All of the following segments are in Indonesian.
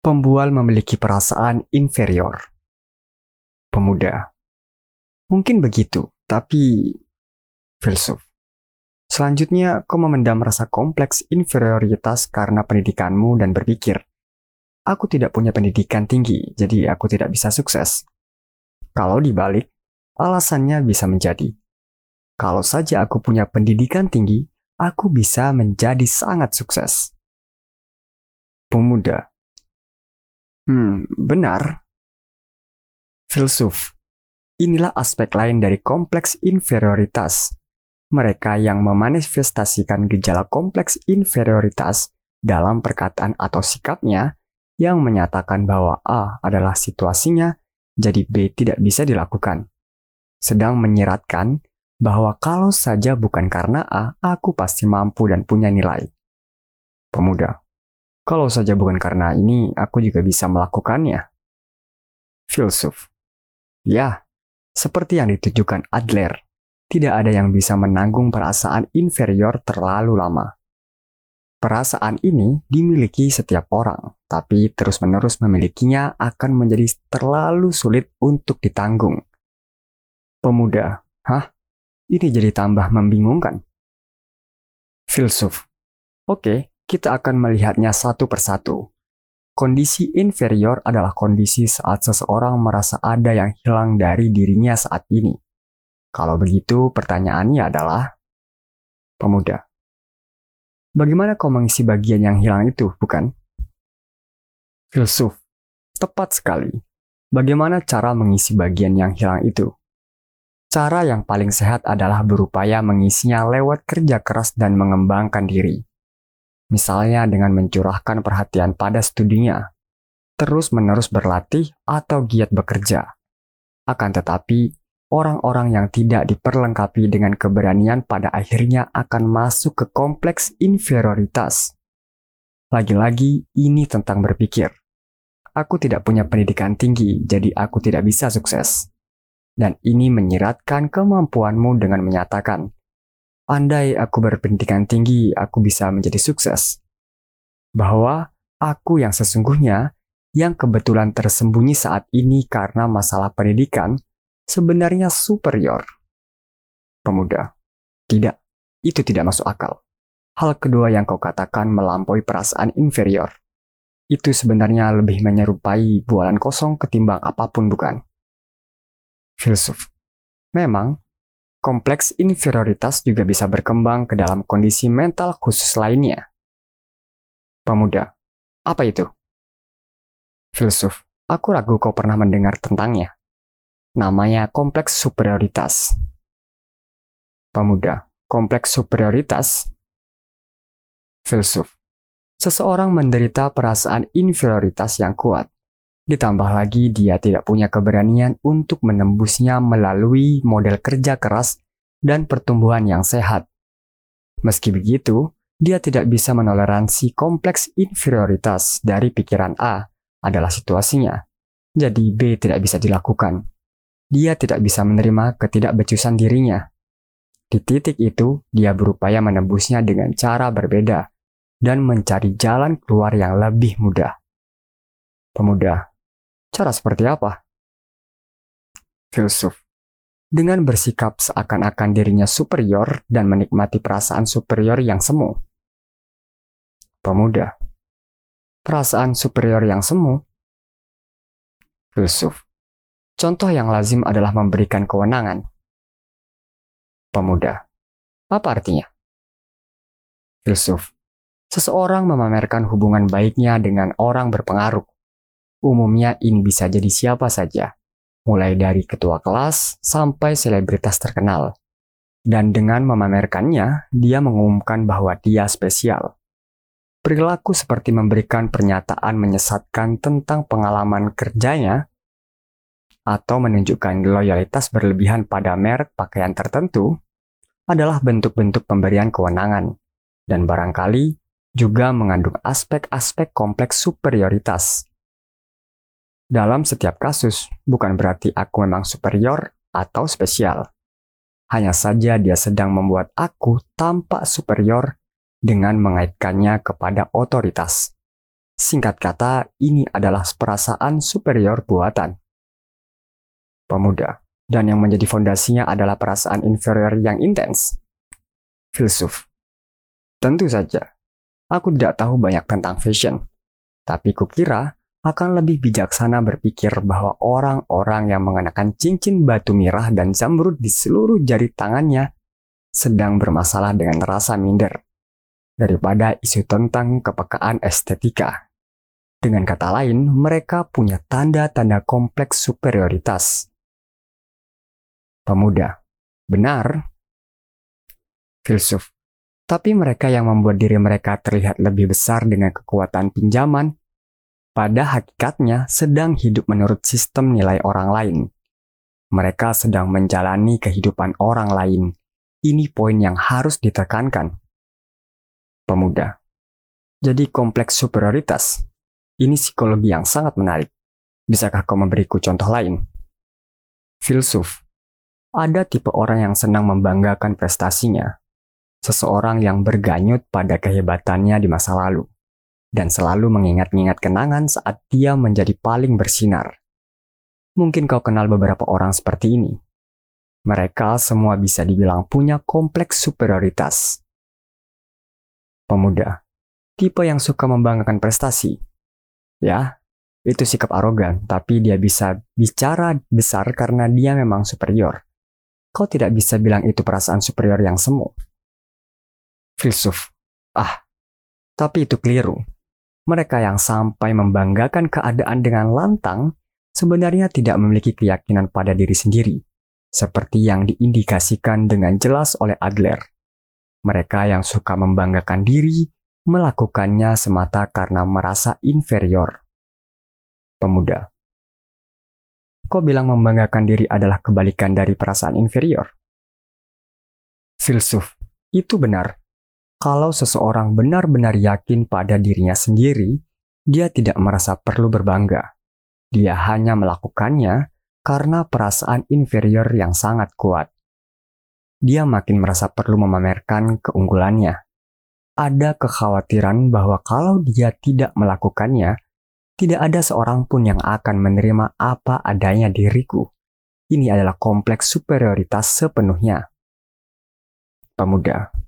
Pembual memiliki perasaan inferior. Pemuda. Mungkin begitu, tapi filsuf. Selanjutnya, kau memendam rasa kompleks inferioritas karena pendidikanmu dan berpikir, aku tidak punya pendidikan tinggi, jadi aku tidak bisa sukses. Kalau dibalik, alasannya bisa menjadi, kalau saja aku punya pendidikan tinggi, aku bisa menjadi sangat sukses. Pemuda. Hmm, benar. Filsuf. Inilah aspek lain dari kompleks inferioritas. Mereka yang memanifestasikan gejala kompleks inferioritas dalam perkataan atau sikapnya yang menyatakan bahwa A adalah situasinya, jadi B tidak bisa dilakukan. Sedang menyeratkan bahwa kalau saja bukan karena A, aku pasti mampu dan punya nilai. Pemuda, kalau saja bukan karena ini, aku juga bisa melakukannya. Filsuf, ya, seperti yang ditujukan Adler, tidak ada yang bisa menanggung perasaan inferior terlalu lama. Perasaan ini dimiliki setiap orang, tapi terus-menerus memilikinya akan menjadi terlalu sulit untuk ditanggung. Pemuda, hah? Ini jadi tambah membingungkan. Filsuf. Oke, kita akan melihatnya satu persatu. Kondisi inferior adalah kondisi saat seseorang merasa ada yang hilang dari dirinya saat ini. Kalau begitu, pertanyaannya adalah, pemuda, bagaimana kau mengisi bagian yang hilang itu, bukan? Filsuf, tepat sekali. Bagaimana cara mengisi bagian yang hilang itu? Cara yang paling sehat adalah berupaya mengisinya lewat kerja keras dan mengembangkan diri. Misalnya dengan mencurahkan perhatian pada studinya, terus-menerus berlatih atau giat bekerja. Akan tetapi, orang-orang yang tidak diperlengkapi dengan keberanian pada akhirnya akan masuk ke kompleks inferioritas. Lagi-lagi, ini tentang berpikir. Aku tidak punya pendidikan tinggi, jadi aku tidak bisa sukses dan ini menyiratkan kemampuanmu dengan menyatakan, andai aku berpendidikan tinggi, aku bisa menjadi sukses. Bahwa aku yang sesungguhnya, yang kebetulan tersembunyi saat ini karena masalah pendidikan, sebenarnya superior. Pemuda, tidak, itu tidak masuk akal. Hal kedua yang kau katakan melampaui perasaan inferior. Itu sebenarnya lebih menyerupai bualan kosong ketimbang apa pun bukan? filsuf. Memang, kompleks inferioritas juga bisa berkembang ke dalam kondisi mental khusus lainnya. Pemuda, apa itu? Filsuf, aku ragu kau pernah mendengar tentangnya. Namanya kompleks superioritas. Pemuda, kompleks superioritas? Filsuf, seseorang menderita perasaan inferioritas yang kuat Ditambah lagi dia tidak punya keberanian untuk menembusnya melalui model kerja keras dan pertumbuhan yang sehat. Meski begitu, dia tidak bisa menoleransi kompleks inferioritas dari pikiran A adalah situasinya. Jadi B tidak bisa dilakukan. Dia tidak bisa menerima ketidakbecusan dirinya. Di titik itu, dia berupaya menembusnya dengan cara berbeda dan mencari jalan keluar yang lebih mudah. Pemuda Cara seperti apa? Filsuf. Dengan bersikap seakan-akan dirinya superior dan menikmati perasaan superior yang semu. Pemuda. Perasaan superior yang semu. Filsuf. Contoh yang lazim adalah memberikan kewenangan. Pemuda. Apa artinya? Filsuf. Seseorang memamerkan hubungan baiknya dengan orang berpengaruh Umumnya ini bisa jadi siapa saja, mulai dari ketua kelas sampai selebritas terkenal. Dan dengan memamerkannya, dia mengumumkan bahwa dia spesial. Perilaku seperti memberikan pernyataan menyesatkan tentang pengalaman kerjanya atau menunjukkan loyalitas berlebihan pada merek pakaian tertentu adalah bentuk-bentuk pemberian kewenangan dan barangkali juga mengandung aspek-aspek kompleks superioritas dalam setiap kasus, bukan berarti aku memang superior atau spesial. Hanya saja dia sedang membuat aku tampak superior dengan mengaitkannya kepada otoritas. Singkat kata, ini adalah perasaan superior buatan. Pemuda, dan yang menjadi fondasinya adalah perasaan inferior yang intens. Filsuf. Tentu saja, aku tidak tahu banyak tentang fashion, tapi kukira akan lebih bijaksana berpikir bahwa orang-orang yang mengenakan cincin batu mirah dan zamrud di seluruh jari tangannya sedang bermasalah dengan rasa minder daripada isu tentang kepekaan estetika. Dengan kata lain, mereka punya tanda-tanda kompleks superioritas. Pemuda, benar. Filsuf, tapi mereka yang membuat diri mereka terlihat lebih besar dengan kekuatan pinjaman, pada hakikatnya sedang hidup menurut sistem nilai orang lain. Mereka sedang menjalani kehidupan orang lain. Ini poin yang harus ditekankan. Pemuda, jadi kompleks superioritas ini psikologi yang sangat menarik. Bisakah kau memberiku contoh lain? Filsuf. Ada tipe orang yang senang membanggakan prestasinya. Seseorang yang berganyut pada kehebatannya di masa lalu. Dan selalu mengingat-ingat kenangan saat dia menjadi paling bersinar. Mungkin kau kenal beberapa orang seperti ini. Mereka semua bisa dibilang punya kompleks superioritas. Pemuda, tipe yang suka membanggakan prestasi, Ya, itu sikap arogan, tapi dia bisa bicara besar karena dia memang superior. Kau tidak bisa bilang itu perasaan superior yang semu. Filsuf. Ah, tapi itu keliru. Mereka yang sampai membanggakan keadaan dengan lantang sebenarnya tidak memiliki keyakinan pada diri sendiri, seperti yang diindikasikan dengan jelas oleh Adler. Mereka yang suka membanggakan diri melakukannya semata karena merasa inferior. Pemuda. Kau bilang membanggakan diri adalah kebalikan dari perasaan inferior? Filsuf. Itu benar. Kalau seseorang benar-benar yakin pada dirinya sendiri, dia tidak merasa perlu berbangga. Dia hanya melakukannya karena perasaan inferior yang sangat kuat. Dia makin merasa perlu memamerkan keunggulannya ada kekhawatiran bahwa kalau dia tidak melakukannya, tidak ada seorang pun yang akan menerima apa adanya diriku. Ini adalah kompleks superioritas sepenuhnya. Pemuda.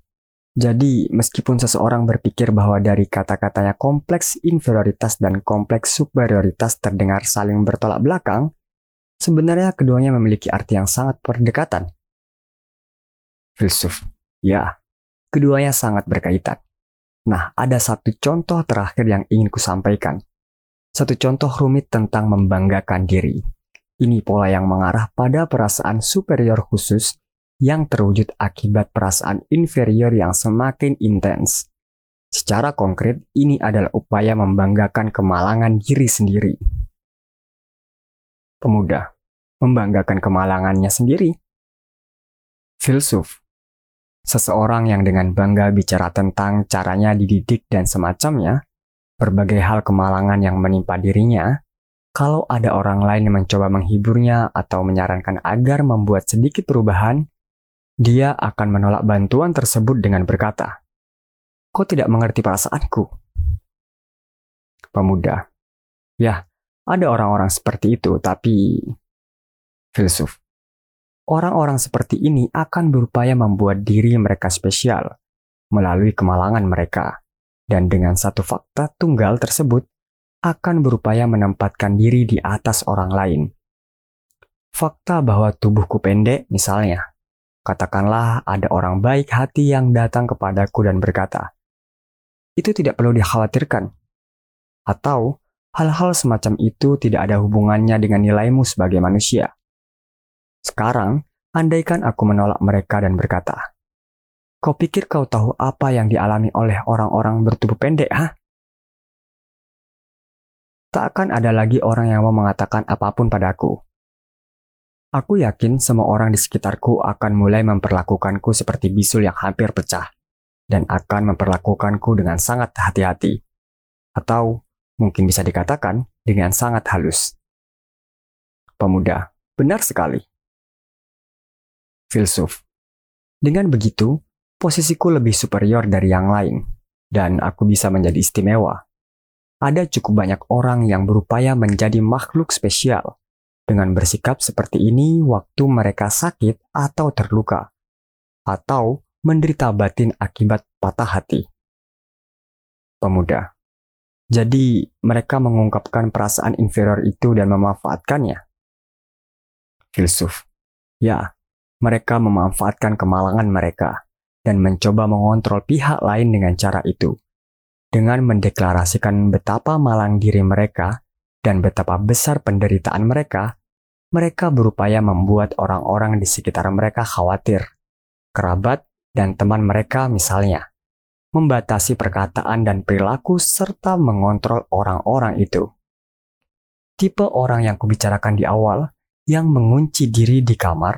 Jadi, meskipun seseorang berpikir bahwa dari kata-katanya kompleks inferioritas dan kompleks superioritas terdengar saling bertolak belakang, sebenarnya keduanya memiliki arti yang sangat berdekatan. Filsuf. Ya, Keduanya sangat berkaitan. Nah, ada satu contoh terakhir yang ingin kusampaikan. Satu contoh rumit tentang membanggakan diri. Ini pola yang mengarah pada perasaan superior khusus yang terwujud akibat perasaan inferior yang semakin intens. Secara konkret, ini adalah upaya membanggakan kemalangan diri sendiri. Pemuda, membanggakan kemalangannya sendiri. Filsuf, Seseorang yang dengan bangga bicara tentang caranya dididik dan semacamnya, berbagai hal kemalangan yang menimpa dirinya, kalau ada orang lain yang mencoba menghiburnya atau menyarankan agar membuat sedikit perubahan, dia akan menolak bantuan tersebut dengan berkata, Kau tidak mengerti perasaanku. Pemuda. Ya, ada orang-orang seperti itu, tapi... Filsuf. Orang-orang seperti ini akan berupaya membuat diri mereka spesial melalui kemalangan mereka, dan dengan satu fakta tunggal tersebut akan berupaya menempatkan diri di atas orang lain. Fakta bahwa tubuhku pendek, misalnya, katakanlah ada orang baik hati yang datang kepadaku dan berkata, "Itu tidak perlu dikhawatirkan," atau hal-hal semacam itu tidak ada hubungannya dengan nilaimu sebagai manusia. Sekarang, andaikan aku menolak mereka dan berkata, Kau pikir kau tahu apa yang dialami oleh orang-orang bertubuh pendek, ha? Tak akan ada lagi orang yang mau mengatakan apa pun padaku. Aku yakin semua orang di sekitarku akan mulai memperlakukanku seperti bisul yang hampir pecah, dan akan memperlakukanku dengan sangat hati-hati. Atau mungkin bisa dikatakan dengan sangat halus. Pemuda, benar sekali filsuf. Dengan begitu, posisiku lebih superior dari yang lain, dan aku bisa menjadi istimewa. ada cukup banyak orang yang berupaya menjadi makhluk spesial dengan bersikap seperti ini waktu mereka sakit atau terluka, atau menderita batin akibat patah hati. Pemuda, jadi mereka mengungkapkan perasaan inferior itu dan memanfaatkannya. Filsuf, ya, mereka memanfaatkan kemalangan mereka dan mencoba mengontrol pihak lain dengan cara itu. Dengan mendeklarasikan betapa malang diri mereka dan betapa besar penderitaan mereka, mereka berupaya membuat orang-orang di sekitar mereka khawatir. Kerabat dan teman mereka misalnya membatasi perkataan dan perilaku serta mengontrol orang-orang itu. Tipe orang yang kubicarakan di awal, yang mengunci diri di kamar,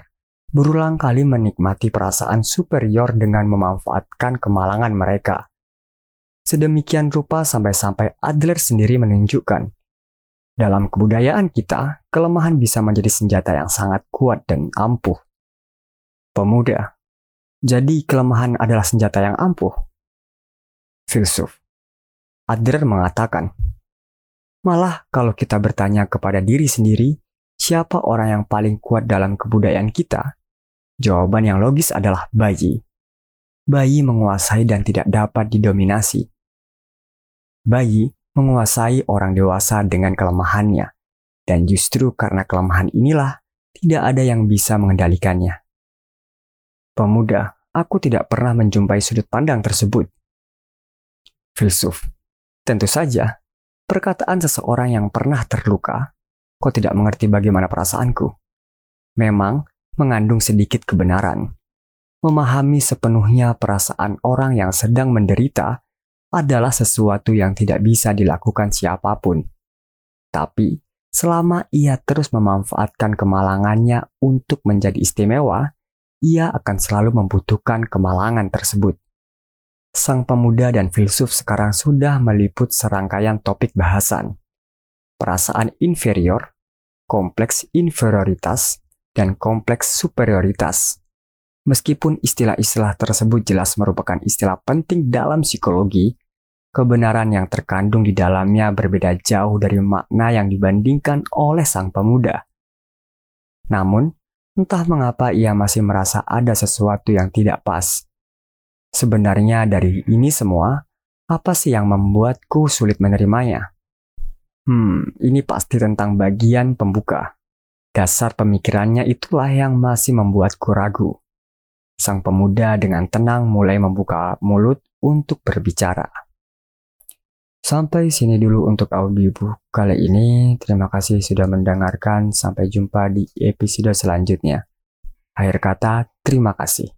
berulang kali menikmati perasaan superior dengan memanfaatkan kemalangan mereka. Sedemikian rupa sampai-sampai Adler sendiri menunjukkan, dalam kebudayaan kita, kelemahan bisa menjadi senjata yang sangat kuat dan ampuh. Pemuda, jadi kelemahan adalah senjata yang ampuh filsuf. Adler mengatakan, malah kalau kita bertanya kepada diri sendiri, siapa orang yang paling kuat dalam kebudayaan kita? Jawaban yang logis adalah bayi. Bayi menguasai dan tidak dapat didominasi. Bayi menguasai orang dewasa dengan kelemahannya, dan justru karena kelemahan inilah tidak ada yang bisa mengendalikannya. Pemuda, aku tidak pernah menjumpai sudut pandang tersebut filsuf. Tentu saja, perkataan seseorang yang pernah terluka, kok tidak mengerti bagaimana perasaanku. Memang mengandung sedikit kebenaran. Memahami sepenuhnya perasaan orang yang sedang menderita adalah sesuatu yang tidak bisa dilakukan siapa pun. Tapi, selama ia terus memanfaatkan kemalangannya untuk menjadi istimewa, ia akan selalu membutuhkan kemalangan tersebut sang pemuda dan filsuf sekarang sudah meliput serangkaian topik bahasan. Perasaan inferior, kompleks inferioritas, dan kompleks superioritas. Meskipun istilah-istilah tersebut jelas merupakan istilah penting dalam psikologi, kebenaran yang terkandung di dalamnya berbeda jauh dari makna yang dibandingkan oleh sang pemuda. Namun, entah mengapa ia masih merasa ada sesuatu yang tidak pas Sebenarnya dari ini semua, apa sih yang membuatku sulit menerimanya? Hmm, ini pasti tentang bagian pembuka. Dasar pemikirannya itulah yang masih membuatku ragu. Sang pemuda dengan tenang mulai membuka mulut untuk berbicara. Sampai sini dulu untuk audiobook kali ini. Terima kasih sudah mendengarkan. Sampai jumpa di episode selanjutnya. Akhir kata, terima kasih.